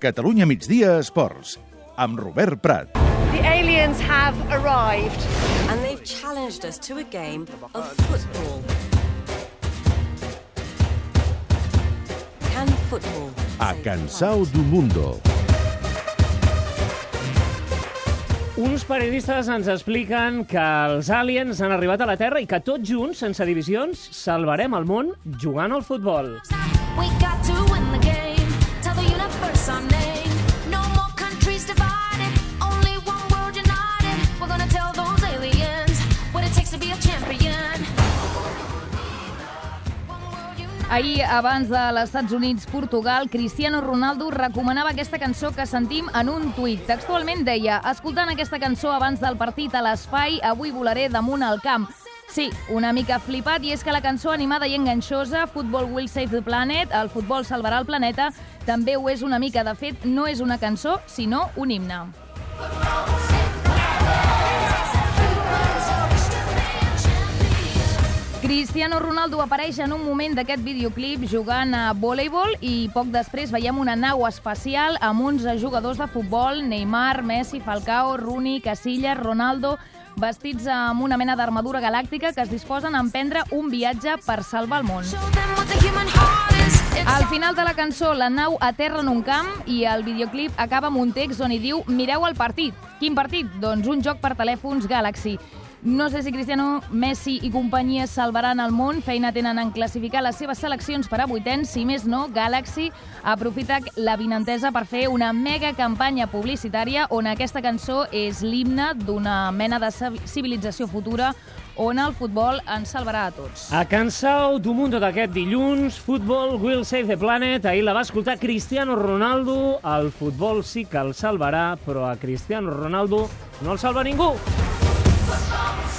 Catalunya migdia esports, amb Robert Prat. The aliens have arrived. and they've challenged us to a game of football. Can football A Cansao do Mundo. Uns periodistes ens expliqen que els aliens han arribat a la Terra i que tots junts, sense divisions, salvarem el món jugant al futbol. We got to win the game. Ahir, abans de l'Estats Units-Portugal, Cristiano Ronaldo recomanava aquesta cançó que sentim en un tuit. Textualment deia, escoltant aquesta cançó abans del partit a l'espai, avui volaré damunt al camp. Sí, una mica flipat, i és que la cançó animada i enganxosa, Football Will Save the Planet, el futbol salvarà el planeta, també ho és una mica. De fet, no és una cançó, sinó un himne. Cristiano Ronaldo apareix en un moment d'aquest videoclip jugant a voleibol i poc després veiem una nau espacial amb uns jugadors de futbol, Neymar, Messi, Falcao, Rooney, Casillas, Ronaldo, vestits amb una mena d'armadura galàctica que es disposen a emprendre un viatge per salvar el món. Al final de la cançó, la nau aterra en un camp i el videoclip acaba amb un text on hi diu Mireu el partit. Quin partit? Doncs un joc per telèfons Galaxy. No sé si Cristiano, Messi i companyia salvaran el món. Feina tenen en classificar les seves seleccions per a vuitens. Si més no, Galaxy aprofita la vinentesa per fer una mega campanya publicitària on aquesta cançó és l'himne d'una mena de civilització futura on el futbol ens salvarà a tots. A Cansao do Mundo d'aquest dilluns, Football Will Save the Planet. Ahir la va escoltar Cristiano Ronaldo. El futbol sí que el salvarà, però a Cristiano Ronaldo no el salva ningú. football.